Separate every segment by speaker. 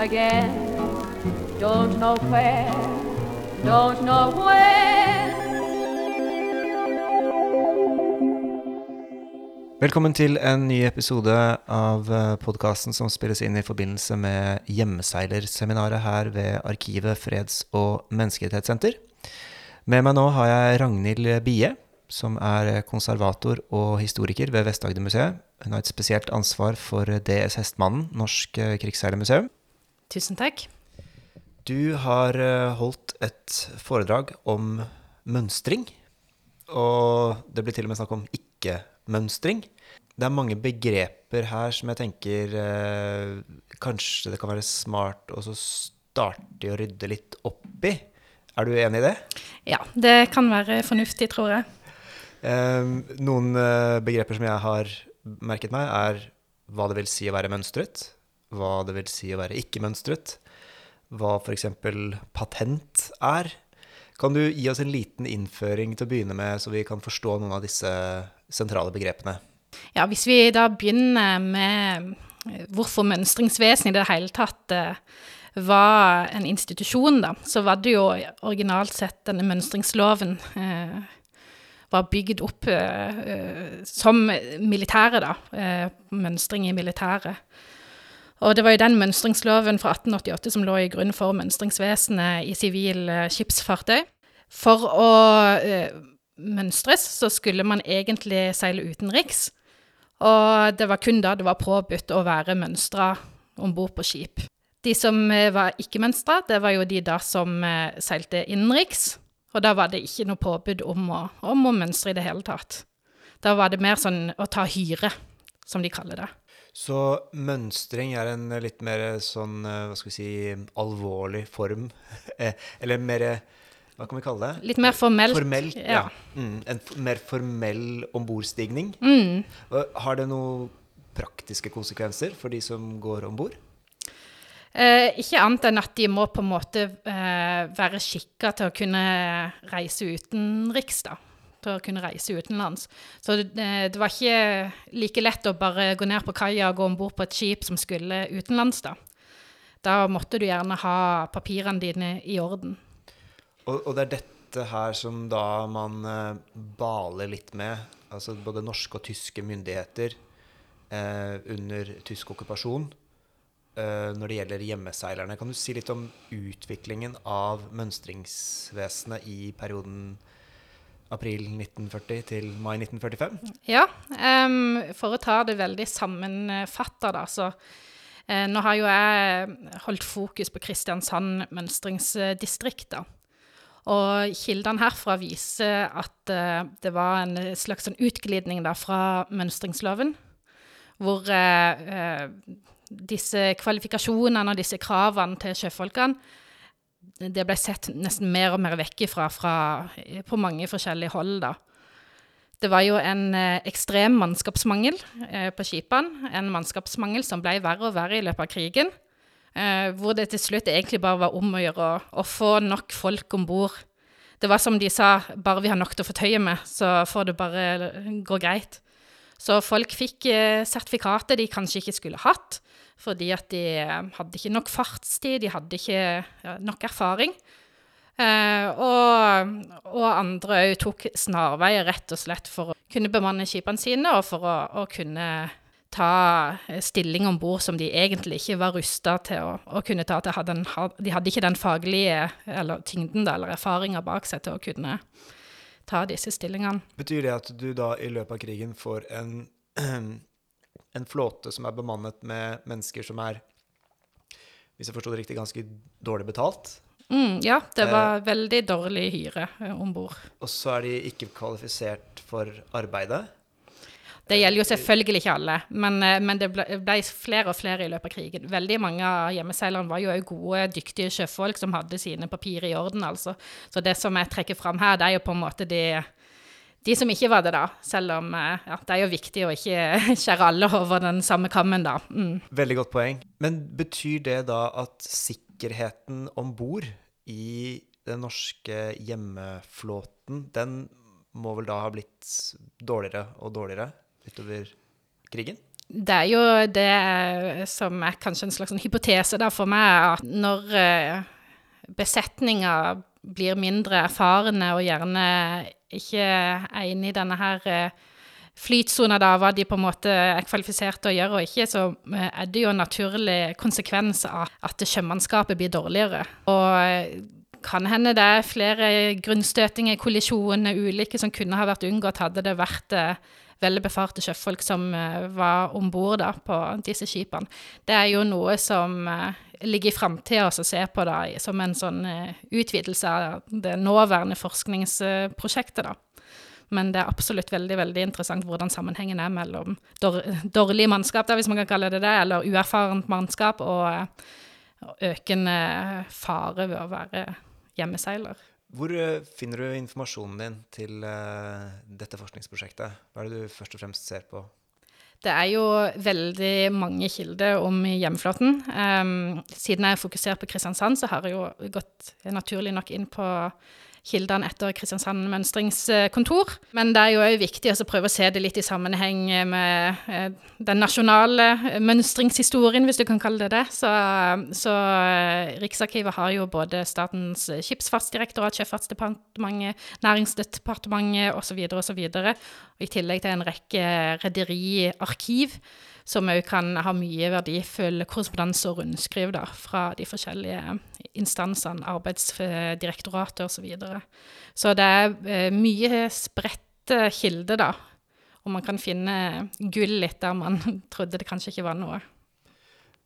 Speaker 1: again. Don't know where, don't know when.
Speaker 2: Velkommen til en ny episode av podkasten som spilles inn i forbindelse med hjemmeseilerseminaret her ved Arkivet freds- og menneskerettighetssenter. Med meg nå har jeg Ragnhild Bie, som er konservator og historiker ved Vest-Agder-museet. Hun har et spesielt ansvar for DS Hestmannen, Norsk krigsseilermuseum.
Speaker 3: Tusen takk.
Speaker 2: Du har eh, holdt et foredrag om mønstring, og det blir til og med snakk om ikke-mønstring. Det er mange begreper her som jeg tenker eh, kanskje det kan være smart å starte å rydde litt opp i. Er du enig i det?
Speaker 3: Ja, det kan være fornuftig, tror jeg.
Speaker 2: Eh, noen begreper som jeg har merket meg, er hva det vil si å være mønstret, hva det vil si å være ikke-mønstret, hva f.eks. patent er. Kan du gi oss en liten innføring til å begynne med, så vi kan forstå noen av disse sentrale begrepene?
Speaker 3: Ja, Hvis vi da begynner med eh, hvorfor mønstringsvesen i det hele tatt eh, var en institusjon, da, så var det jo originalt sett denne mønstringsloven eh, var bygd opp eh, eh som militære, da. Eh, mønstring i militæret. Og det var jo den mønstringsloven fra 1888 som lå i grunn for mønstringsvesenet i sivil eh, skipsfartøy. For å eh, mønstres så skulle man egentlig seile utenriks. Og det var kun da det var påbudt å være mønstra om bord på skip. De som eh, var ikke-mønstra, det var jo de da som eh, seilte innenriks. Og da var det ikke noe påbud om å, om å mønstre i det hele tatt. Da var det mer sånn å ta hyre, som de kaller det.
Speaker 2: Så mønstring er en litt mer sånn, eh, hva skal vi si, alvorlig form. Eh, eller mer Hva kan vi kalle det?
Speaker 3: Litt mer formelt.
Speaker 2: Formelt, ja.
Speaker 3: ja.
Speaker 2: Mm, en mer formell ombordstigning.
Speaker 3: Mm.
Speaker 2: Har det noen praktiske konsekvenser for de som går om bord?
Speaker 3: Eh, ikke annet enn at de må på en måte eh, være skikka til å kunne reise utenriks, da til å kunne reise utenlands. Så det, det, var ikke like lett å bare gå ned på kaia og gå om bord på et skip som skulle utenlands, da. Da måtte du gjerne ha papirene dine i orden.
Speaker 2: Og, og det er dette her som da man eh, baler litt med, altså både norske og tyske myndigheter eh, under tysk okkupasjon eh, når det gjelder hjemmeseilerne. Kan du si litt om utviklingen av mønstringsvesenet i perioden april 1940 til mai 1945?
Speaker 3: Ja, um, for å ta det veldig sammenfatta, da, så uh, Nå har jo jeg holdt fokus på Kristiansand mønstringsdistrikt, da. Og kildene herfra viser at uh, det var en slags sånn utglidning da, fra mønstringsloven, hvor uh, disse kvalifikasjonene og disse kravene til sjøfolkene det ble sett nesten mer og mer vekk ifra fra, på mange forskjellige hold, da. Det var jo en eh, ekstrem mannskapsmangel eh, på skipene. En mannskapsmangel som ble verre og verre i løpet av krigen. Eh, hvor det til slutt egentlig bare var om å gjøre å, få nok folk om bord. Det var som de sa, bare vi har nok til å få tøyet med, så får det bare gå greit. Så folk fikk eh, sertifikatet de kanskje ikke skulle hatt fordi at de eh, hadde ikke nok fartstid, de hadde ikke nok erfaring. Eh, og, og, andre òg tok snarveier rett og slett for å kunne bemanne skipene sine, og for å, å kunne ta stilling om bord som de egentlig ikke var rusta til å, å, kunne ta. De hadde, en, de hadde ikke den faglige eller tyngden da, eller erfaringa bak seg til å kunne ta disse stillingene.
Speaker 2: Betyr det at du da i løpet av krigen får en en flåte som er bemannet med mennesker som er, hvis jeg forsto det riktig, ganske dårlig betalt.
Speaker 3: Mm, ja, det var eh, veldig dårlig hyre eh, om bord.
Speaker 2: Og så er de ikke kvalifisert for arbeidet.
Speaker 3: Det gjelder jo selvfølgelig ikke alle, men, eh, men det ble, ble, flere og flere i løpet av krigen. Veldig mange av hjemmeseilerne var jo òg gode, dyktige sjøfolk som hadde sine papirer i orden, altså. Så det som jeg trekker fram her, det er jo på en måte de de som ikke var det, da. Selv om eh, ja, det er jo viktig å ikke skjære alle over den samme kammen, da. Mm.
Speaker 2: Veldig godt poeng. Men betyr det da at sikkerheten om bord i den norske hjemmeflåten, den må vel da ha blitt dårligere og dårligere utover krigen?
Speaker 3: Det er jo det som er kanskje en slags hypotese for meg, at når eh, besetninga blir mindre erfarne og gjerne ikke er inne i denne her eh, flytsona da, hva de på en måte er kvalifisert til å gjøre og ikke, så eh, er det jo en naturlig konsekvens av at sjømannskapet blir dårligere. Og eh, kan hende det er flere grunnstøtinger, kollisjoner, ulykker som kunne ha vært unngått hadde det vært veldig befarte sjøfolk som eh, var om bord på disse skipene. Det er jo noe som eh, ligger i framtida å se på da, som en sånn eh, utvidelse av det nåværende forskningsprosjektet. da. Men det er absolutt veldig veldig interessant hvordan sammenhengen er mellom dårlig mannskap, da, hvis man kan kalle det det, eller uerfarent mannskap, og, økende fare ved å være hjemmeseiler.
Speaker 2: Hvor uh, finner du informasjonen din til uh, dette forskningsprosjektet? Hva er det du først og fremst ser på?
Speaker 3: Det er jo veldig mange kilder om hjemmeflåten. Um, siden jeg er fokusert på Kristiansand, så har jeg jo gått naturlig nok inn på kildene etter Kristiansand mønstringskontor. Men det er jo òg viktig å prøve å se det litt i sammenheng med eh, den nasjonale mønstringshistorien, hvis du kan kalle det det. Så, så eh, Riksarkivet har jo både Statens skipsfartsdirektorat, Sjøfartsdepartementet, Næringsdepartementet osv. osv. I tillegg til en rekke rederiarkiv som òg kan ha mye verdifull korrespondanse og rundskriv da, fra de forskjellige instansene, Arbeidsdirektoratet osv. Så, videre. så det er eh, mye spredte kilder, da. Og man kan finne gull litt der man trodde det kanskje ikke var noe.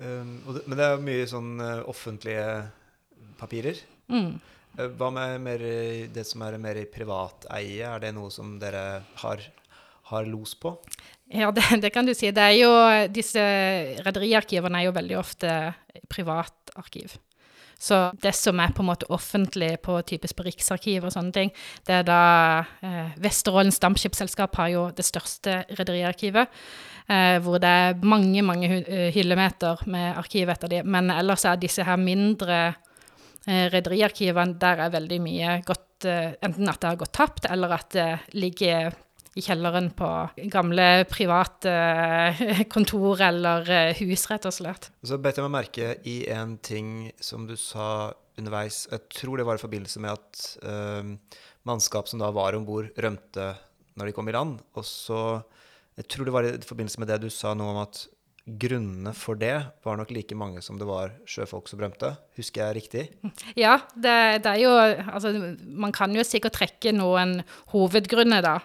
Speaker 2: Um, det, men det er mye sånn uh, offentlige papirer. Mm. Uh, hva med mer, det som er mer i privateie. Er det noe som dere har, har los på?
Speaker 3: Ja, det, det, kan du si. Det er jo, disse rederiarkivene er jo veldig ofte privatarkiv. Så det som er på en måte offentlig på typisk Riksarkivet og sånne ting, det er da eh, Vesterålens Dampskipsselskap har jo det største rederiarkivet. Eh, hvor det er mange, mange eh, hyllemeter med arkiv etter de. Men ellers er disse her mindre eh, rederiarkivene, der er veldig mye gått eh, Enten at det har gått tapt, eller at det ligger i kjelleren på gamle private eh, kontor eller eh, hus, rett og slett.
Speaker 2: Så bet jeg meg merke i en ting som du sa underveis. Jeg tror det var i forbindelse med at uh, mannskap som da var om bord, rømte når de kom i land. Og så Jeg tror det var i forbindelse med det du sa noe om at grunnene for det var nok like mange som det var sjøfolk som rømte. Husker jeg riktig?
Speaker 3: Ja, det, det er jo Altså, man kan jo sikkert trekke noen hovedgrunner, da.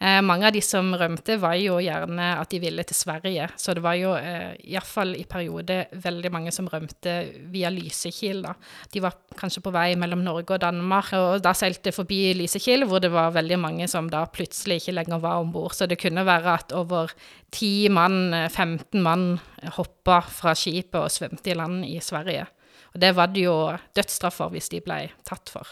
Speaker 3: Eh, mange av de som rømte, var jo gjerne at de ville til Sverige. Så det var jo eh, iallfall i periode veldig mange som rømte via Lysekil. da. De var kanskje på vei mellom Norge og Danmark, og da seilte forbi Lysekil, hvor det var veldig mange som da plutselig ikke lenger var om bord. Så det kunne være at over ti mann, 15 mann, hoppa fra skipet og svømte i land i Sverige. Og det var det jo dødsstraff for hvis de ble tatt for.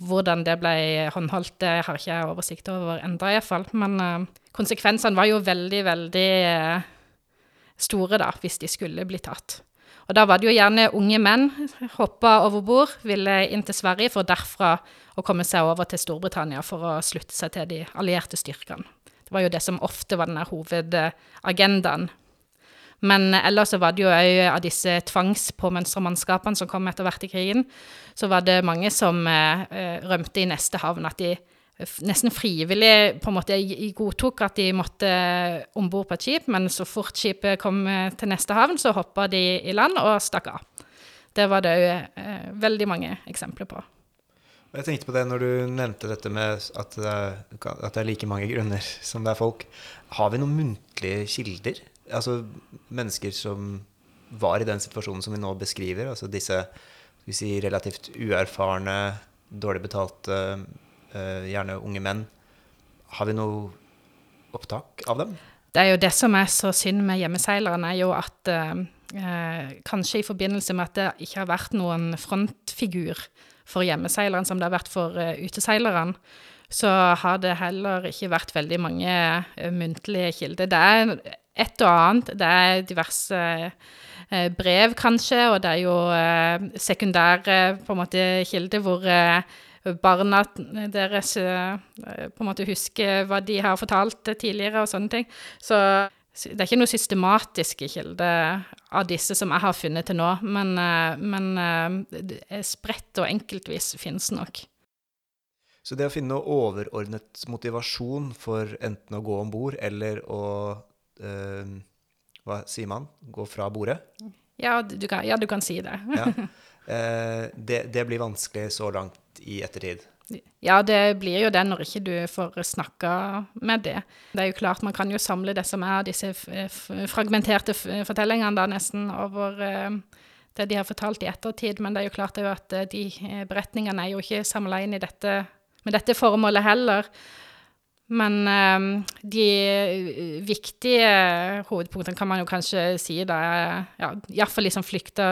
Speaker 3: Hvordan det ble håndholdt, det har ikke jeg oversikt over enda iallfall. Men uh, konsekvensene var jo veldig, veldig uh, store, da, hvis de skulle bli tatt. Og da var det jo gjerne unge menn hoppa over bord, ville inn til Sverige for derfra å komme seg over til Storbritannia for å slutte seg til de allierte styrkene. Det var jo det som ofte var denne hovedagendaen men ellers så var det jo òg av disse tvangspåmønstremannskapene som kom etter hvert i krigen, så var det mange som eh, rømte i neste havn. At de nesten frivillig på en måte godtok at de måtte eh, om bord på et skip, men så fort skipet kom eh, til neste havn, så hoppa de i land og stakk av. Det var det òg veldig mange eksempler på.
Speaker 2: Jeg tenkte på det når du nevnte dette med at det, er, at det er like mange grunner som det er folk. Har vi noen muntlige kilder altså, mennesker som var i den situasjonen som vi nå beskriver, altså disse si, relativt uerfarne, dårlig betalte, uh, gjerne unge menn, har vi noe opptak av dem?
Speaker 3: Det er jo det som er så synd med hjemmeseilerne, er jo at uh, kanskje i forbindelse med at det ikke har vært noen frontfigur for hjemmeseileren som det har vært for uh, uteseileren, så har det heller ikke vært veldig mange muntlige kilder. Det er et og annet. Det er diverse eh, brev, kanskje, og det er jo eh, sekundære på en måte kilder hvor eh, barna deres på en måte husker hva de har fortalt tidligere og sånne ting. Så Det er ikke noe systematiske kilder av disse som jeg har funnet til nå, men, men spredt og enkeltvis finnes nok.
Speaker 2: Så det å finne overordnet motivasjon for enten å gå om bord eller å eh, Hva sier man? Gå fra bordet?
Speaker 3: Ja, du kan, ja, du kan si det.
Speaker 2: Ja. Eh, det. Det blir vanskelig så langt i ettertid.
Speaker 3: Ja, det blir jo det når ikke du får snakka med det. Det er jo klart, man kan jo samle det som er disse fragmenterte fortellingene da nesten over eh, det de har fortalt i ettertid, men det er jo klart det er jo at eh, de beretningene er jo ikke samla inn i dette med dette formålet heller. Men um, de viktige hovedpunktene kan man jo kanskje si da ja, Iallfall de som flykta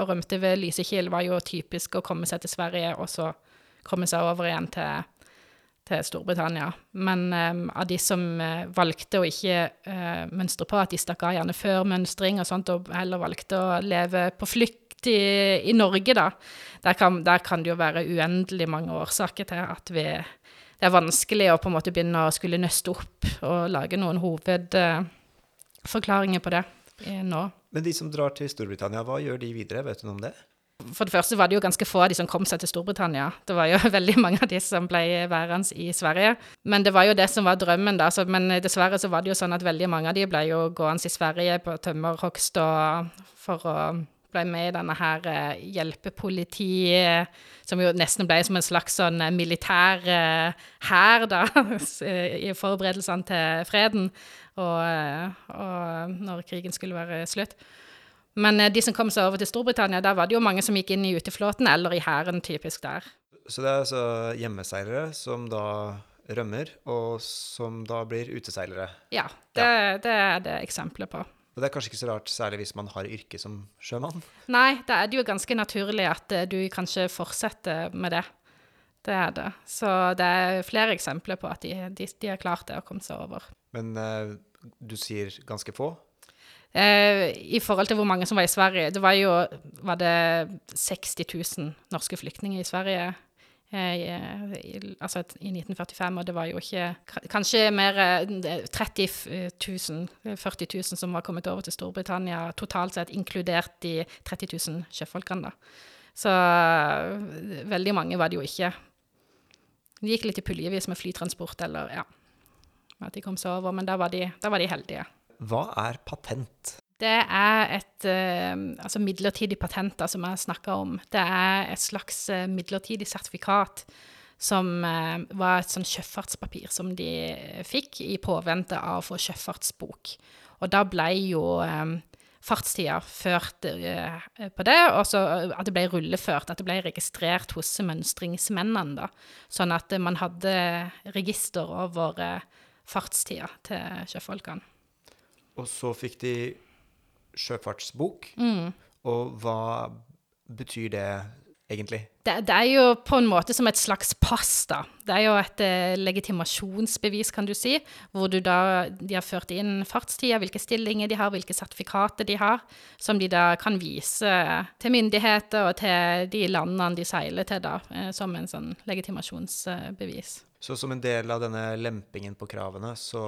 Speaker 3: og rømte ved Lysekil, var jo typisk å komme seg til Sverige og så komme seg over igjen til, til Storbritannia. Men um, av de som uh, valgte å ikke uh, mønstre på, at de stakk av gjerne før mønstring og sånt, og heller valgte å leve på flukt i, i Norge, da, der kan, der kan, det jo være uendelig mange årsaker til at vi Det er vanskelig å på en måte begynne å skulle nøste opp og lage noen hovedforklaringer på det nå.
Speaker 2: Men de som drar til Storbritannia, hva gjør de videre? Vet du noe om det?
Speaker 3: For det første var det jo ganske få av de som kom seg til Storbritannia. Det var jo veldig mange av de som ble værende i Sverige. Men det var jo det som var drømmen, da. Så, men dessverre så var det jo sånn at veldig mange av de ble jo gående i Sverige på tømmerhogst og for å ble med i denne her uh, hjelpepolitiet, som jo nesten ble som en slags sånn uh, militær uh, hær, da, i forberedelsene til freden, og, og når krigen skulle være slutt. Men eh, de som kom seg over til Storbritannia, der var det jo mange som gikk inn i uteflåten eller i hæren, typisk der.
Speaker 2: Så det er altså hjemmeseilere som da rømmer, og som da blir uteseilere?
Speaker 3: Ja, det, ja. det er det eksempler på.
Speaker 2: Og det er kanskje ikke så rart, særlig hvis man har yrke som sjømann?
Speaker 3: Nei, da er det jo ganske naturlig at eh, du kanskje fortsetter med det. Det er det. Så det er flere eksempler på at de, de, de har klart det og kommet seg over.
Speaker 2: Men uh, du sier ganske få?
Speaker 3: Eh, I forhold til hvor mange som var i Sverige. Det var jo var det 60 000 norske flyktninger i Sverige eh, altså i 1945, og det var jo ikke Kanskje mer 30 000, 40 000 som var kommet over til Storbritannia totalt sett, inkludert de 30 000 sjøfolkene, da. Så veldig mange var det jo ikke. Det gikk litt i puljevis med flytransport eller ja, at de kom seg over, men da var de, da var de heldige.
Speaker 2: Hva er patent?
Speaker 3: Det er et uh, altså midlertidig patent da, som jeg snakka om. Det er et slags uh, midlertidig sertifikat som uh, var et sånn sjøfartspapir som de fikk i påvente av å få sjøfartsbok. Og da ble jo um, fartstida ført på det, og så at det ble rulleført, at det ble registrert hos mønstringsmennene, da. Sånn at man hadde register over fartstida til sjøfolkene.
Speaker 2: Og så fikk de sjøfartsbok.
Speaker 3: Mm.
Speaker 2: Og hva betyr det egentlig?
Speaker 3: Det, det, er jo på en måte som et slags pass, da. Det er jo et eh, legitimasjonsbevis, kan du si, hvor du da, de har ført inn fartstida, hvilke stillinger de har, hvilke sertifikater de har, som de da kan vise til myndigheter og til de landene de seiler til, da, eh, som en sånn legitimasjonsbevis.
Speaker 2: Så som en del av denne lempingen på kravene, så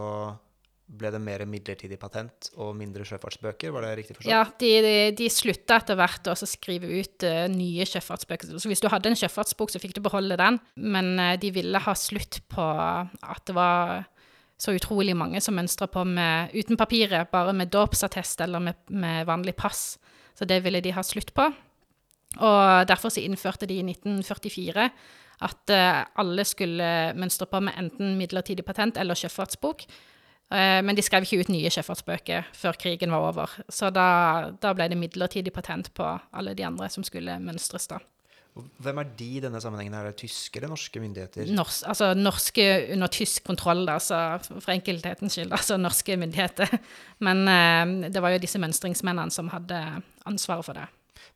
Speaker 2: ble det mer midlertidig patent og mindre sjøfartsbøker, var det riktig forstått?
Speaker 3: Ja, de, de, de slutta etter hvert å skrive ut uh, nye sjøfartsbøker. Så hvis du hadde en sjøfartsbok, så fikk du beholde den, men uh, de ville ha slutt på at det var så utrolig mange som mønstra på med, uten papiret, bare med dåpsattest eller med, med, vanlig pass. Så det ville de ha slutt på. Og derfor så innførte de i 1944 at uh, alle skulle mønstre på med enten midlertidig patent eller sjøfartsbok. Eh, men de skrev ikke ut nye sjøfartsbøker før krigen var over. Så da, da, ble det midlertidig patent på alle de andre som skulle mønstres, da.
Speaker 2: Hvem er de i denne sammenhengen? Er det tyske eller norske myndigheter?
Speaker 3: Nors, altså norske under tysk kontroll, da, så for enkelthetens skyld. Altså norske myndigheter. Men eh, det var jo disse mønstringsmennene som hadde ansvaret for det.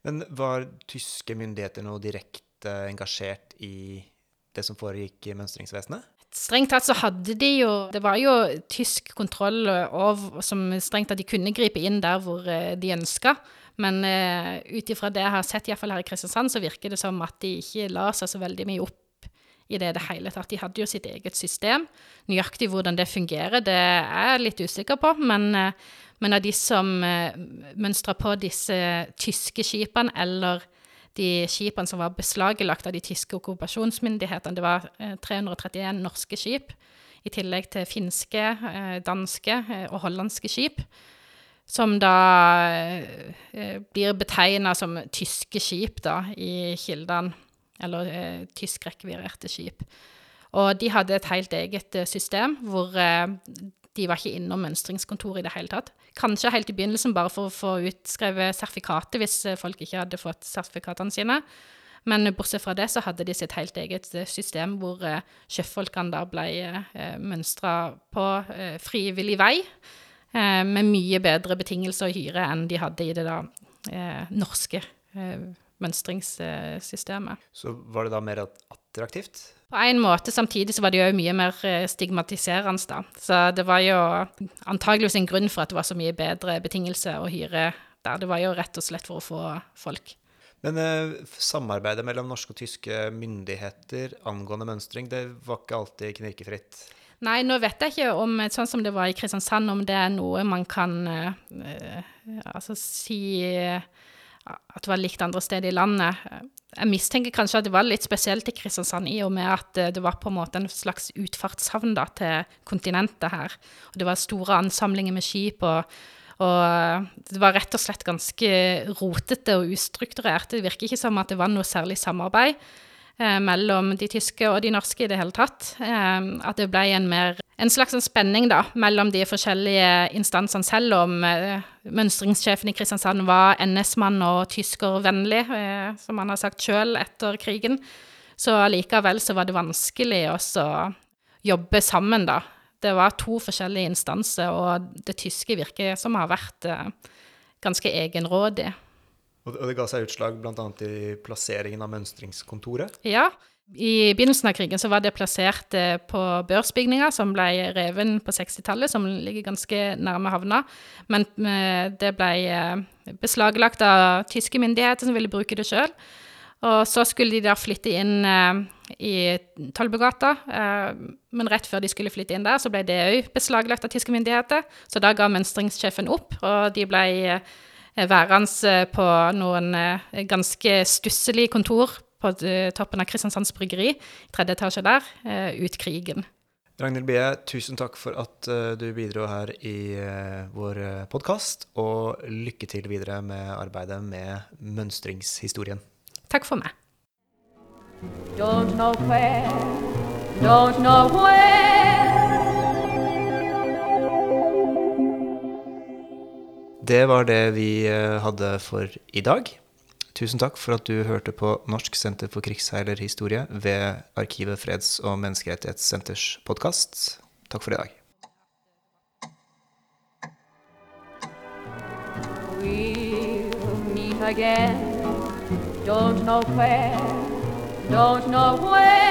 Speaker 2: Men var tyske myndigheter noe direkte engasjert i det som foregikk i mønstringsvesenet?
Speaker 3: Strengt tatt så hadde de jo Det var jo tysk kontroll og, som strengt tatt de kunne gripe inn der hvor eh, de ønska. Men uh, ut ifra det jeg har sett, iallfall her i Kristiansand, så virker det som at de ikke la seg så veldig mye opp i det i det hele tatt. De hadde jo sitt eget system. Nøyaktig hvordan det fungerer, det er jeg litt usikker på. Men, uh, men av de som uh, mønstra på disse tyske skipene, eller de skipene som var beslaglagt av de tyske okkupasjonsmyndighetene, det var 331 norske skip, i tillegg til finske, danske og hollandske skip som da eh, blir betegna som tyske skip da, i kildene eller eh, tysk rekvirerte skip. Og de hadde et helt eget eh, system hvor eh, de var ikke innom mønstringskontoret i det hele tatt. Kanskje helt i begynnelsen bare for å få utskrevet sertifikatet hvis eh, folk ikke hadde fått sertifikatene sine. Men bortsett fra det så hadde de sitt helt eget eh, system hvor eh, sjøfolkene da ble mønstra på frivillig vei. med mye bedre betingelser å hyre enn de hadde i det da norske mønstringssystemet.
Speaker 2: Så var det da mer attraktivt?
Speaker 3: På en måte. Samtidig så var det jo mye mer eh, stigmatiserende, da. Så det var jo antageligvis en grunn for at det var så mye bedre betingelser å hyre der. Det var jo rett og slett for å få folk.
Speaker 2: Men eh, samarbeidet mellom norske og tyske myndigheter angående mønstring, det var ikke alltid knirkefritt?
Speaker 3: Nei, nå vet jeg ikke om, sånn som det var i Kristiansand, om det er noe man kan eh, altså si eh, at det var likt andre steder i landet. Jeg mistenker kanskje at det var litt spesielt i Kristiansand, i og med at eh, det var på en måte en slags utfartshavn da, til kontinentet her. Og det var store ansamlinger med skip, og, og, eh, det var rett og slett ganske rotete og ustrukturert. Det virker ikke som at det var noe særlig samarbeid eh, mellom de tyske og de norske i det hele tatt. Eh, at det ble en, mer, en slags en spenning da, mellom de forskjellige instansene, selv om eh, mønstringssjefen i Kristiansand var NS-mann og tyskervennlig, eh, som han har sagt sjøl etter krigen. Så allikevel så var det vanskelig å jobbe sammen, da. Det var to forskjellige instanser, og det tyske virker som har vært eh, ganske egenrådig.
Speaker 2: Og det ga seg utslag bl.a. i plasseringen av mønstringskontoret?
Speaker 3: Ja. I begynnelsen av krigen så var det plassert eh, på børsbygninger som ble reven på 60-tallet, som ligger ganske nærme havna. Men eh, det ble eh, beslaglagt av tyske myndigheter som ville bruke det sjøl. Og så skulle de da flytte inn i Tollbugata, men rett før de skulle flytte inn der, så ble det òg beslaglagt av tyske myndigheter. Så da ga mønstringssjefen opp, og de ble værende på noen ganske stusselige kontor på toppen av Kristiansands Bryggeri, tredje etasje der, eh, ut krigen.
Speaker 2: Ragnhild Bie, tusen takk for at du bidro her i vår podkast, og lykke til videre med arbeidet med mønstringshistorien.
Speaker 3: Takk for meg.
Speaker 1: Don't know where, don't know where.
Speaker 2: Det var det vi hadde for i dag. Tusen takk for at du hørte på Norsk senter for krigsseilerhistorie ved Arkivet freds- og menneskerettighetssenters podkast. Takk for i dag.
Speaker 1: We'll meet again. Don't know where, don't know where.